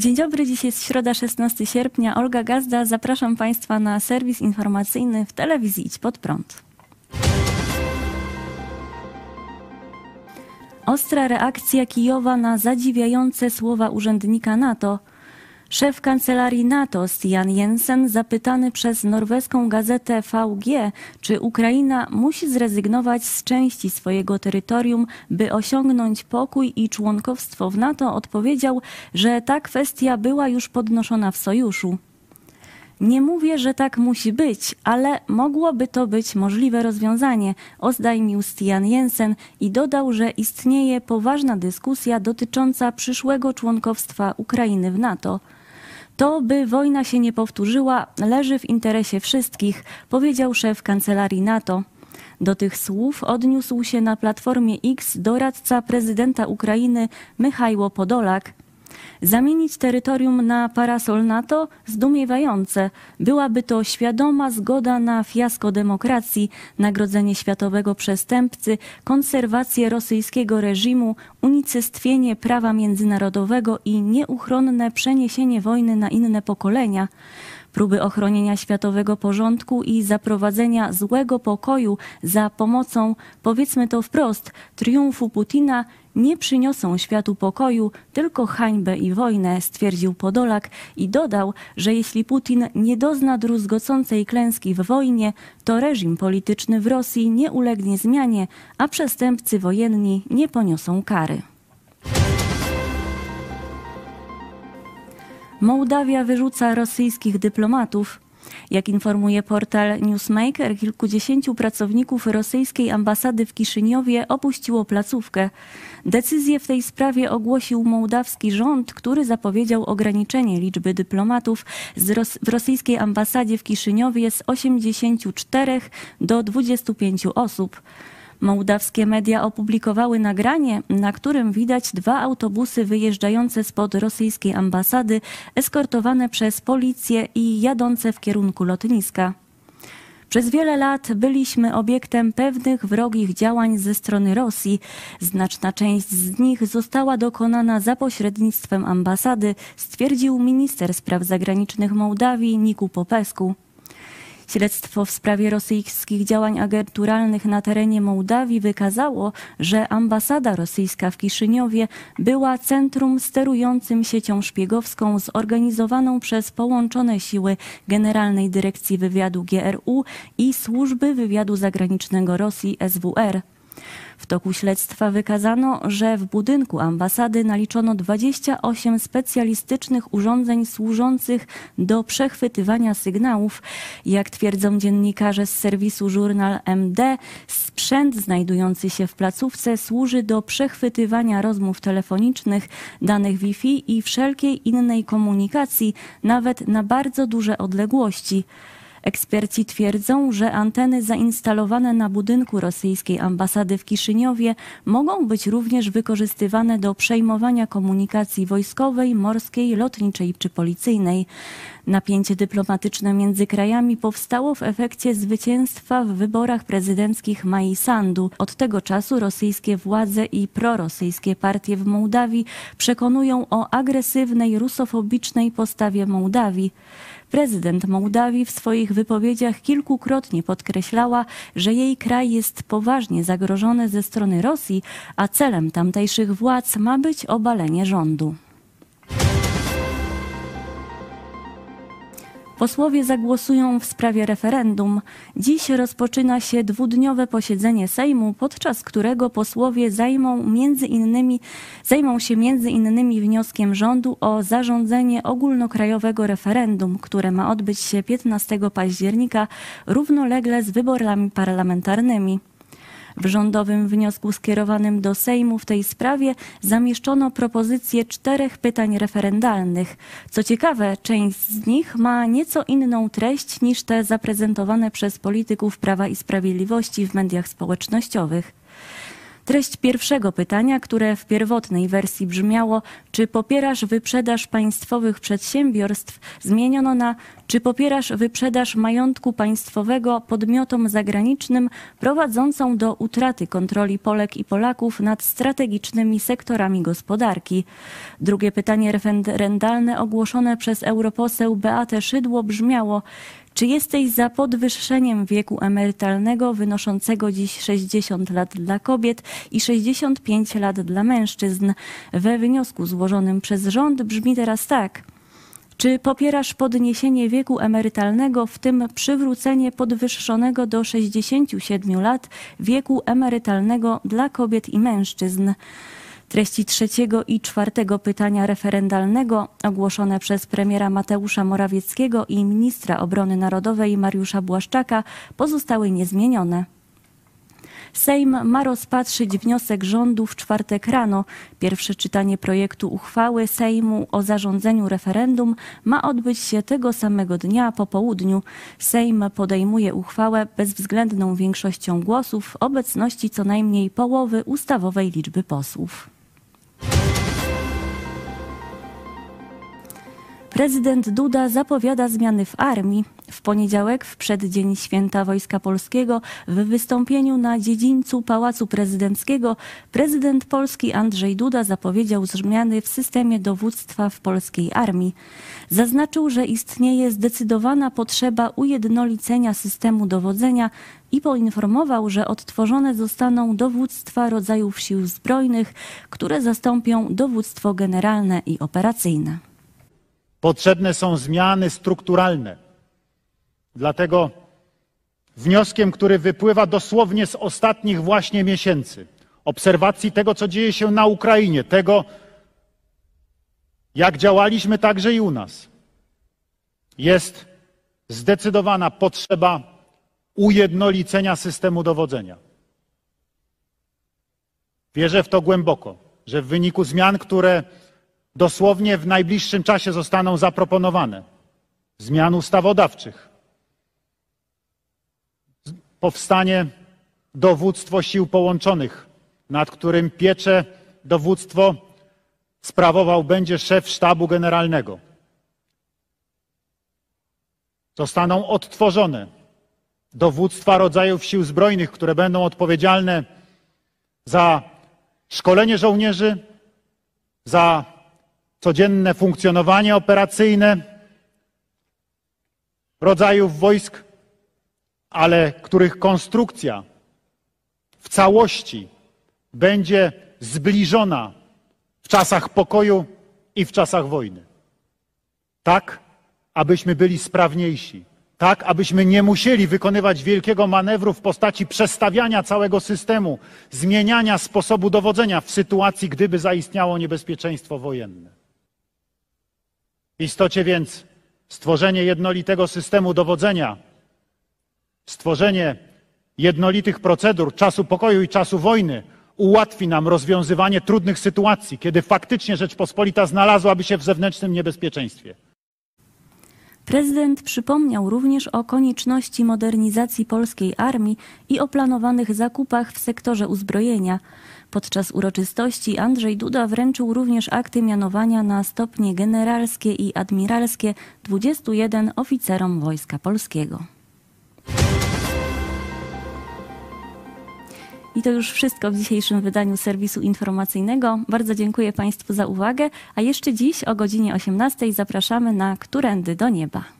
Dzień dobry, dziś jest środa 16 sierpnia. Olga Gazda, zapraszam Państwa na serwis informacyjny w telewizji Idź Pod Prąd. Ostra reakcja Kijowa na zadziwiające słowa urzędnika NATO. Szef kancelarii NATO Stian Jensen zapytany przez norweską gazetę VG, czy Ukraina musi zrezygnować z części swojego terytorium, by osiągnąć pokój i członkowstwo w NATO, odpowiedział, że ta kwestia była już podnoszona w sojuszu. Nie mówię, że tak musi być, ale mogłoby to być możliwe rozwiązanie, oznajmił Stian Jensen i dodał, że istnieje poważna dyskusja dotycząca przyszłego członkowstwa Ukrainy w NATO. To, by wojna się nie powtórzyła, leży w interesie wszystkich, powiedział szef kancelarii NATO. Do tych słów odniósł się na platformie X doradca prezydenta Ukrainy Michajło Podolak. Zamienić terytorium na parasol NATO? Zdumiewające. Byłaby to świadoma zgoda na fiasko demokracji, nagrodzenie światowego przestępcy, konserwację rosyjskiego reżimu, unicestwienie prawa międzynarodowego i nieuchronne przeniesienie wojny na inne pokolenia próby ochronienia światowego porządku i zaprowadzenia złego pokoju za pomocą, powiedzmy to wprost, triumfu Putina nie przyniosą światu pokoju, tylko hańbę i wojnę, stwierdził Podolak i dodał, że jeśli Putin nie dozna druzgocącej klęski w wojnie, to reżim polityczny w Rosji nie ulegnie zmianie, a przestępcy wojenni nie poniosą kary. Mołdawia wyrzuca rosyjskich dyplomatów. Jak informuje portal Newsmaker, kilkudziesięciu pracowników rosyjskiej ambasady w Kiszyniowie opuściło placówkę. Decyzję w tej sprawie ogłosił mołdawski rząd, który zapowiedział ograniczenie liczby dyplomatów w rosyjskiej ambasadzie w Kiszyniowie z 84 do 25 osób. Mołdawskie media opublikowały nagranie, na którym widać dwa autobusy wyjeżdżające spod rosyjskiej ambasady, eskortowane przez policję i jadące w kierunku lotniska. Przez wiele lat byliśmy obiektem pewnych wrogich działań ze strony Rosji. Znaczna część z nich została dokonana za pośrednictwem ambasady, stwierdził minister spraw zagranicznych Mołdawii Niku Popesku. Śledztwo w sprawie rosyjskich działań agenturalnych na terenie Mołdawii wykazało, że ambasada rosyjska w Kiszyniowie była centrum sterującym siecią szpiegowską zorganizowaną przez połączone siły Generalnej Dyrekcji Wywiadu GRU i Służby Wywiadu Zagranicznego Rosji SWR. W toku śledztwa wykazano, że w budynku ambasady naliczono 28 specjalistycznych urządzeń służących do przechwytywania sygnałów. Jak twierdzą dziennikarze z serwisu Żurnal MD, sprzęt znajdujący się w placówce służy do przechwytywania rozmów telefonicznych, danych Wi-Fi i wszelkiej innej komunikacji, nawet na bardzo duże odległości. Eksperci twierdzą, że anteny zainstalowane na budynku rosyjskiej ambasady w Kiszyniowie mogą być również wykorzystywane do przejmowania komunikacji wojskowej, morskiej, lotniczej czy policyjnej. Napięcie dyplomatyczne między krajami powstało w efekcie zwycięstwa w wyborach prezydenckich Mai Sandu. Od tego czasu rosyjskie władze i prorosyjskie partie w Mołdawii przekonują o agresywnej, rusofobicznej postawie Mołdawii. Prezydent Mołdawii w swoich wypowiedziach kilkukrotnie podkreślała, że jej kraj jest poważnie zagrożony ze strony Rosji, a celem tamtejszych władz ma być obalenie rządu. Posłowie zagłosują w sprawie referendum. Dziś rozpoczyna się dwudniowe posiedzenie Sejmu, podczas którego posłowie zajmą, między innymi, zajmą się między innymi wnioskiem rządu o zarządzenie ogólnokrajowego referendum, które ma odbyć się 15 października równolegle z wyborami parlamentarnymi. W rządowym wniosku skierowanym do Sejmu w tej sprawie zamieszczono propozycję czterech pytań referendalnych. Co ciekawe, część z nich ma nieco inną treść niż te zaprezentowane przez polityków Prawa i Sprawiedliwości w mediach społecznościowych. Treść pierwszego pytania, które w pierwotnej wersji brzmiało: Czy popierasz wyprzedaż państwowych przedsiębiorstw? zmieniono na: Czy popierasz wyprzedaż majątku państwowego podmiotom zagranicznym prowadzącą do utraty kontroli Polek i Polaków nad strategicznymi sektorami gospodarki? Drugie pytanie referendalne ogłoszone przez europoseł Beatę Szydło brzmiało: czy jesteś za podwyższeniem wieku emerytalnego wynoszącego dziś 60 lat dla kobiet i 65 lat dla mężczyzn? We wniosku złożonym przez rząd brzmi teraz tak. Czy popierasz podniesienie wieku emerytalnego, w tym przywrócenie podwyższonego do 67 lat wieku emerytalnego dla kobiet i mężczyzn? Treści trzeciego i czwartego pytania referendalnego ogłoszone przez premiera Mateusza Morawieckiego i ministra obrony narodowej Mariusza Błaszczaka pozostały niezmienione. Sejm ma rozpatrzyć wniosek rządu w czwartek rano. Pierwsze czytanie projektu uchwały Sejmu o zarządzeniu referendum ma odbyć się tego samego dnia po południu. Sejm podejmuje uchwałę bezwzględną większością głosów w obecności co najmniej połowy ustawowej liczby posłów. Prezydent Duda zapowiada zmiany w armii. W poniedziałek, w przeddzień święta Wojska Polskiego, w wystąpieniu na dziedzińcu Pałacu Prezydenckiego, prezydent Polski Andrzej Duda zapowiedział zmiany w systemie dowództwa w polskiej armii. Zaznaczył, że istnieje zdecydowana potrzeba ujednolicenia systemu dowodzenia i poinformował, że odtworzone zostaną dowództwa rodzajów sił zbrojnych, które zastąpią dowództwo generalne i operacyjne. Potrzebne są zmiany strukturalne. Dlatego wnioskiem, który wypływa dosłownie z ostatnich właśnie miesięcy, obserwacji tego, co dzieje się na Ukrainie, tego, jak działaliśmy także i u nas, jest zdecydowana potrzeba ujednolicenia systemu dowodzenia. Wierzę w to głęboko, że w wyniku zmian, które dosłownie w najbliższym czasie zostaną zaproponowane, zmian ustawodawczych, powstanie dowództwo sił połączonych, nad którym pieczę dowództwo sprawował będzie szef sztabu generalnego. Zostaną odtworzone dowództwa rodzajów sił zbrojnych, które będą odpowiedzialne za szkolenie żołnierzy, za codzienne funkcjonowanie operacyjne rodzajów wojsk, ale których konstrukcja w całości będzie zbliżona w czasach pokoju i w czasach wojny. Tak, abyśmy byli sprawniejsi, tak abyśmy nie musieli wykonywać wielkiego manewru w postaci przestawiania całego systemu, zmieniania sposobu dowodzenia w sytuacji, gdyby zaistniało niebezpieczeństwo wojenne. W istocie więc stworzenie jednolitego systemu dowodzenia, stworzenie jednolitych procedur czasu pokoju i czasu wojny ułatwi nam rozwiązywanie trudnych sytuacji, kiedy faktycznie Rzeczpospolita znalazłaby się w zewnętrznym niebezpieczeństwie. Prezydent przypomniał również o konieczności modernizacji polskiej armii i o planowanych zakupach w sektorze uzbrojenia. Podczas uroczystości Andrzej Duda wręczył również akty mianowania na stopnie generalskie i admiralskie 21 oficerom Wojska Polskiego. I to już wszystko w dzisiejszym wydaniu serwisu informacyjnego. Bardzo dziękuję Państwu za uwagę, a jeszcze dziś o godzinie 18 zapraszamy na Którędy do Nieba.